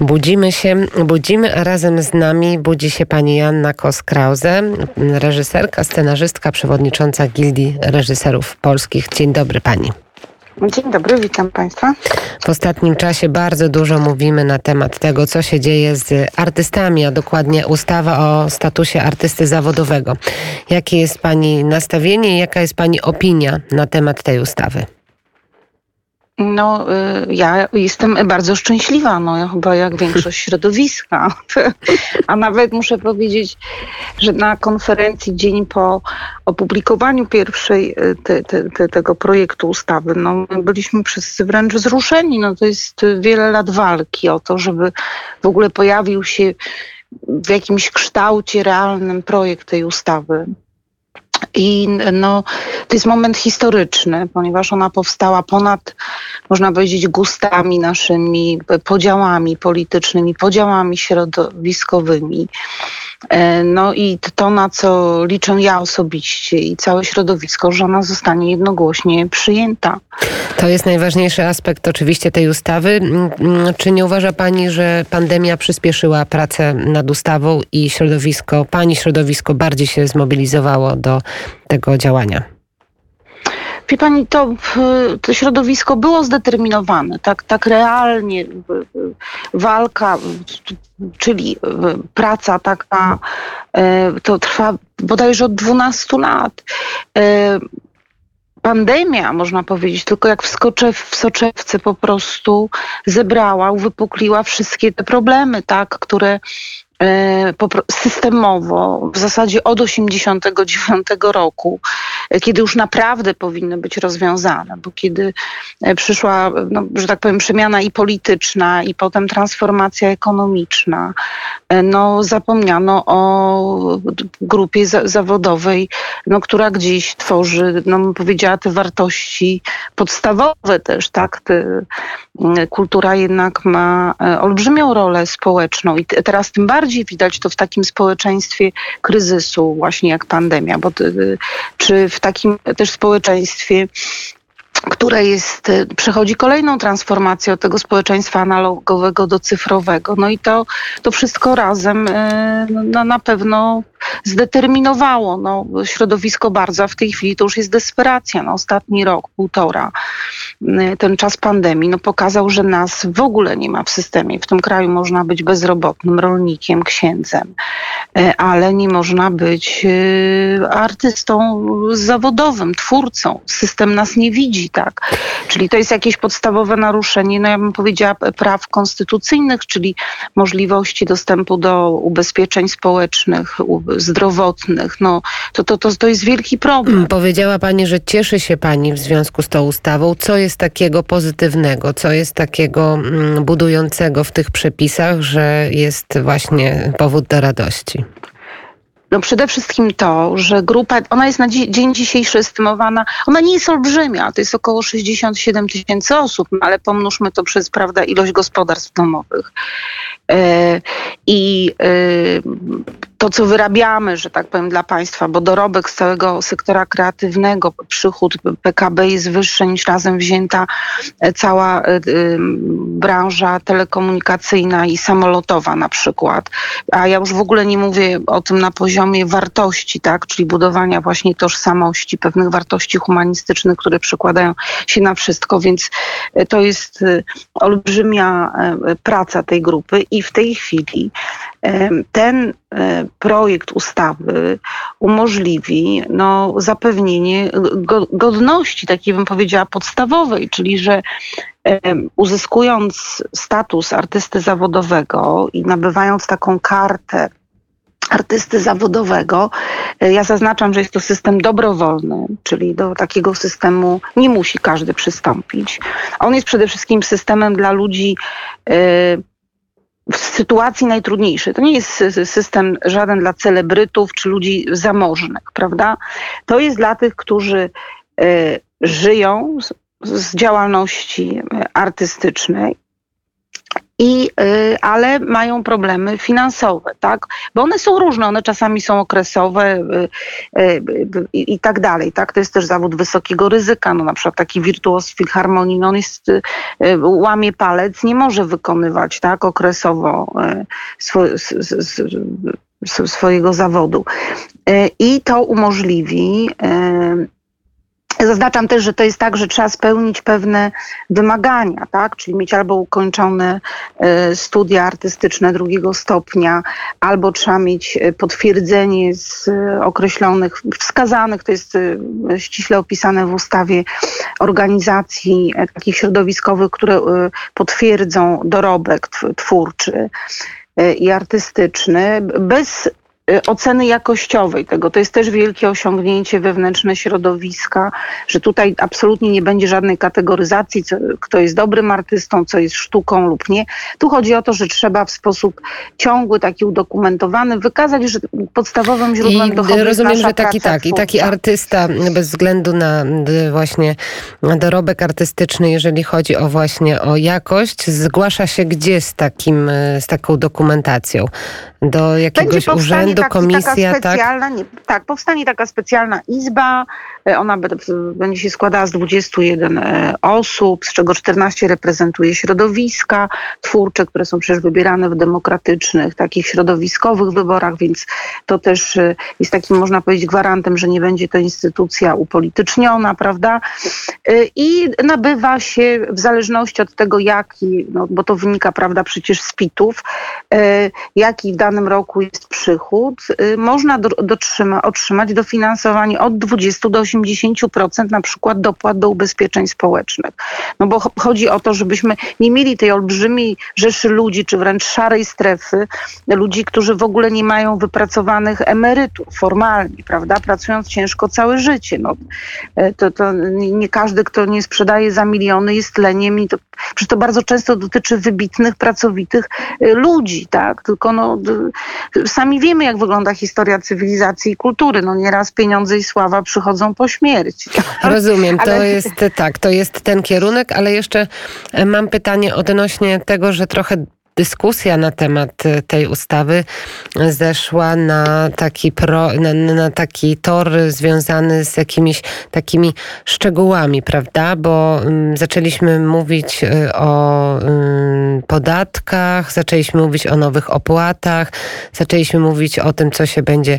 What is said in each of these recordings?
Budzimy się, budzimy, a razem z nami budzi się pani Janna Kos-Krause, reżyserka, scenarzystka, przewodnicząca Gildii Reżyserów Polskich. Dzień dobry pani. Dzień dobry, witam Państwa. W ostatnim czasie bardzo dużo mówimy na temat tego, co się dzieje z artystami, a dokładnie ustawa o statusie artysty zawodowego. Jakie jest Pani nastawienie i jaka jest Pani opinia na temat tej ustawy? No, y, ja jestem bardzo szczęśliwa, no chyba jak większość środowiska. A nawet muszę powiedzieć, że na konferencji dzień po opublikowaniu pierwszej y, te, te, te, tego projektu ustawy, no byliśmy wszyscy wręcz wzruszeni. No to jest wiele lat walki o to, żeby w ogóle pojawił się w jakimś kształcie realnym projekt tej ustawy. I no, to jest moment historyczny, ponieważ ona powstała ponad, można powiedzieć, gustami naszymi, podziałami politycznymi, podziałami środowiskowymi. E, no i to, na co liczę ja osobiście i całe środowisko, że ona zostanie jednogłośnie przyjęta. To jest najważniejszy aspekt oczywiście tej ustawy. Mm, mm, czy nie uważa Pani, że pandemia przyspieszyła pracę nad ustawą i środowisko, Pani środowisko bardziej się zmobilizowało do tego działania? Wie pani, to, to środowisko było zdeterminowane, tak, tak realnie walka, czyli praca taka, to trwa bodajże od 12 lat. Pandemia, można powiedzieć, tylko jak w, skocze, w soczewce po prostu zebrała, uwypukliła wszystkie te problemy, tak, które systemowo, w zasadzie od 1989 roku, e, kiedy już naprawdę powinny być rozwiązane, bo kiedy e, przyszła, no, że tak powiem, przemiana i polityczna, i potem transformacja ekonomiczna, no, zapomniano o grupie zawodowej, no, która gdzieś tworzy, no, powiedziała, te wartości podstawowe też, tak? Te, kultura jednak ma olbrzymią rolę społeczną i teraz tym bardziej widać to w takim społeczeństwie kryzysu, właśnie jak pandemia, bo czy w takim też społeczeństwie które jest, przechodzi kolejną transformację od tego społeczeństwa analogowego do cyfrowego. No i to, to wszystko razem no, na pewno zdeterminowało no, środowisko bardzo, a w tej chwili to już jest desperacja. No, ostatni rok, półtora, y, ten czas pandemii no, pokazał, że nas w ogóle nie ma w systemie. W tym kraju można być bezrobotnym, rolnikiem, księdzem, y, ale nie można być y, artystą zawodowym, twórcą. System nas nie widzi, tak? Czyli to jest jakieś podstawowe naruszenie, no ja bym powiedziała, praw konstytucyjnych, czyli możliwości dostępu do ubezpieczeń społecznych, zdrowotnych. No, to, to, to, to jest wielki problem. Mm, powiedziała Pani, że cieszy się Pani w związku z tą ustawą. Co jest takiego pozytywnego, co jest takiego mm, budującego w tych przepisach, że jest właśnie powód do radości? No przede wszystkim to, że grupa, ona jest na dzień dzisiejszy estymowana, ona nie jest olbrzymia, to jest około 67 tysięcy osób, no ale pomnóżmy to przez, prawda, ilość gospodarstw domowych. E, I e, to, co wyrabiamy, że tak powiem, dla państwa, bo dorobek z całego sektora kreatywnego, przychód PKB jest wyższy niż razem wzięta e, cała branża telekomunikacyjna i samolotowa na przykład. A ja już w ogóle nie mówię o tym na poziomie wartości, tak, czyli budowania właśnie tożsamości, pewnych wartości humanistycznych, które przekładają się na wszystko, więc to jest olbrzymia praca tej grupy i w tej chwili ten e, projekt ustawy umożliwi no, zapewnienie godności, takiej bym powiedziała podstawowej, czyli że uzyskując status artysty zawodowego i nabywając taką kartę artysty zawodowego. E, ja zaznaczam, że jest to system dobrowolny, czyli do takiego systemu nie musi każdy przystąpić. On jest przede wszystkim systemem dla ludzi e, w sytuacji najtrudniejszej. To nie jest system żaden dla celebrytów czy ludzi zamożnych, prawda? To jest dla tych, którzy e, żyją z, z działalności artystycznej i, y, ale mają problemy finansowe, tak? Bo one są różne, one czasami są okresowe y, y, i, i tak dalej, tak? To jest też zawód wysokiego ryzyka, no na przykład taki wirtuoz filharmonii, no on jest, łamie palec, nie może wykonywać, tak? Okresowo swojego zawodu. I to umożliwi Zaznaczam też, że to jest tak, że trzeba spełnić pewne wymagania, tak? czyli mieć albo ukończone e, studia artystyczne drugiego stopnia, albo trzeba mieć e, potwierdzenie z określonych, wskazanych, to jest e, ściśle opisane w ustawie organizacji takich środowiskowych, które potwierdzą dorobek twórczy i artystyczny. Bez oceny jakościowej tego. To jest też wielkie osiągnięcie wewnętrzne środowiska, że tutaj absolutnie nie będzie żadnej kategoryzacji, co, kto jest dobrym artystą, co jest sztuką lub nie. Tu chodzi o to, że trzeba w sposób ciągły, taki udokumentowany wykazać, że podstawowym źródłem I dochodu rozumiem, jest że taki tak, i taki artysta bez względu na właśnie dorobek artystyczny, jeżeli chodzi o właśnie o jakość, zgłasza się gdzie z takim, z taką dokumentacją? Do jakiegoś urzędu? do komisja, taka tak? specjalna, tak? Nie, tak, powstanie taka specjalna izba, e, ona będzie się składała z 21 e, osób, z czego 14 reprezentuje środowiska twórcze, które są przecież wybierane w demokratycznych, takich środowiskowych wyborach, więc to też e, jest takim, można powiedzieć, gwarantem, że nie będzie to instytucja upolityczniona, prawda? I nabywa się w zależności od tego, jaki, no, bo to wynika, prawda, przecież z PIT-ów, jaki w danym roku jest przychód, y, można do, dotrzyma, otrzymać dofinansowanie od 20 do 80% na przykład dopłat do ubezpieczeń społecznych. No bo chodzi o to, żebyśmy nie mieli tej olbrzymiej rzeszy ludzi, czy wręcz szarej strefy, ludzi, którzy w ogóle nie mają wypracowanych emerytur formalnie, prawda, pracując ciężko całe życie. No, e, to, to nie każdy, kto nie sprzedaje za miliony jest leniem i to, przecież to bardzo często dotyczy wybitnych, pracowitych e, ludzi, tak, tylko no, sami wiemy, jak wygląda historia cywilizacji i kultury. No nieraz pieniądze i sława przychodzą po śmierci. Rozumiem, to ale... jest tak, to jest ten kierunek, ale jeszcze e, mam pytanie odnośnie tego, że trochę dyskusja na temat e, tej ustawy zeszła na taki, pro, na, na, taki tor związany z jakimiś takimi szczegółami, prawda? Bo um, zaczęliśmy mówić e, o um, podatkach, zaczęliśmy mówić o nowych opłatach, zaczęliśmy mówić o tym, co się będzie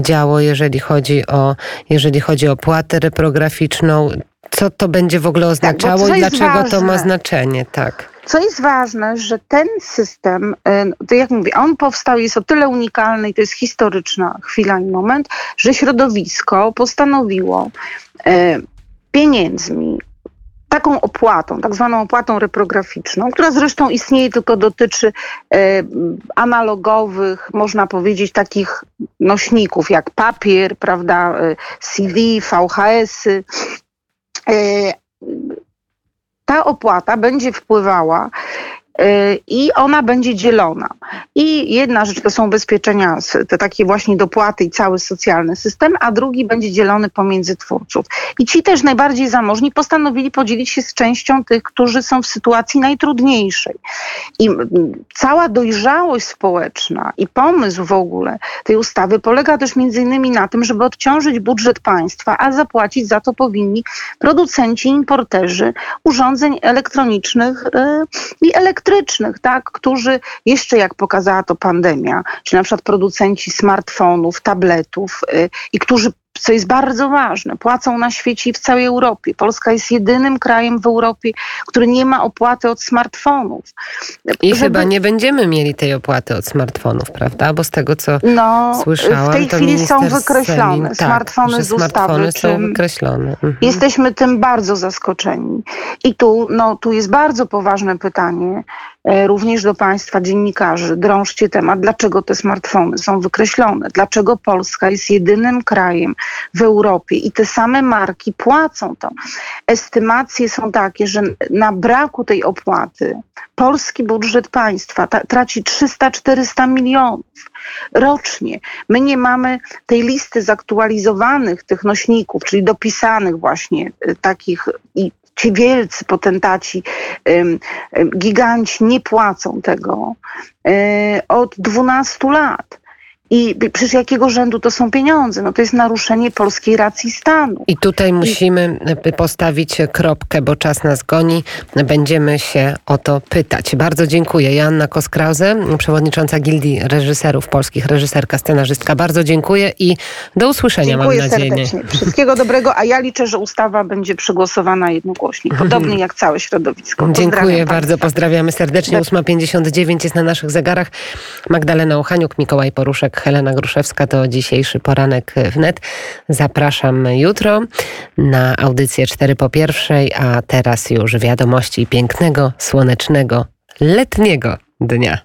działo, jeżeli chodzi o, jeżeli chodzi o opłatę reprograficzną. Co to będzie w ogóle tak, oznaczało tak, i dlaczego ważne. to ma znaczenie, tak? Co jest ważne, że ten system, y, to jak mówię, on powstał, jest o tyle unikalny i to jest historyczna chwila i moment, że środowisko postanowiło y, pieniędzmi, taką opłatą, tak zwaną opłatą reprograficzną, która zresztą istnieje, tylko dotyczy y, analogowych, można powiedzieć, takich nośników jak papier, prawda, CD, VHS-y ta opłata będzie wpływała i ona będzie dzielona. I jedna rzecz to są ubezpieczenia, te takie właśnie dopłaty i cały socjalny system, a drugi będzie dzielony pomiędzy twórców. I ci też najbardziej zamożni postanowili podzielić się z częścią tych, którzy są w sytuacji najtrudniejszej. I cała dojrzałość społeczna i pomysł w ogóle tej ustawy polega też między innymi na tym, żeby odciążyć budżet państwa, a zapłacić za to powinni producenci, importerzy urządzeń elektronicznych yy, i elektronicznych elektrycznych, tak, którzy jeszcze jak pokazała to pandemia, czy na przykład producenci smartfonów, tabletów y, i którzy co jest bardzo ważne, płacą na świecie i w całej Europie. Polska jest jedynym krajem w Europie, który nie ma opłaty od smartfonów. I Żeby... chyba nie będziemy mieli tej opłaty od smartfonów, prawda? Bo z tego, co no, słyszałam, w tej chwili są wykreślone Selin, smartfony tak, z ustawy. Smartfony są wykreślone. Mhm. Jesteśmy tym bardzo zaskoczeni. I tu, no, tu jest bardzo poważne pytanie, również do Państwa dziennikarzy. Drążcie temat, dlaczego te smartfony są wykreślone, dlaczego Polska jest jedynym krajem w Europie i te same marki płacą to. Estymacje są takie, że na braku tej opłaty polski budżet państwa traci 300-400 milionów rocznie. My nie mamy tej listy zaktualizowanych tych nośników, czyli dopisanych właśnie e, takich i ci wielcy potentaci, giganci nie płacą tego e, od 12 lat. I przecież jakiego rzędu to są pieniądze? No to jest naruszenie polskiej racji stanu. I tutaj musimy I... postawić kropkę, bo czas nas goni. Będziemy się o to pytać. Bardzo dziękuję. Joanna Koskrause, przewodnicząca Gildii Reżyserów Polskich, reżyserka, scenarzystka. Bardzo dziękuję i do usłyszenia, dziękuję mam nadzieję. serdecznie. Wszystkiego dobrego, a ja liczę, że ustawa będzie przegłosowana jednogłośnie, podobnie jak całe środowisko. Dziękuję bardzo, pozdrawiamy serdecznie. 8.59 jest na naszych zegarach. Magdalena Uchaniuk, Mikołaj Poruszek, Helena Gruszewska to dzisiejszy poranek wnet. Zapraszam jutro na audycję 4 po pierwszej, a teraz już wiadomości pięknego, słonecznego, letniego dnia.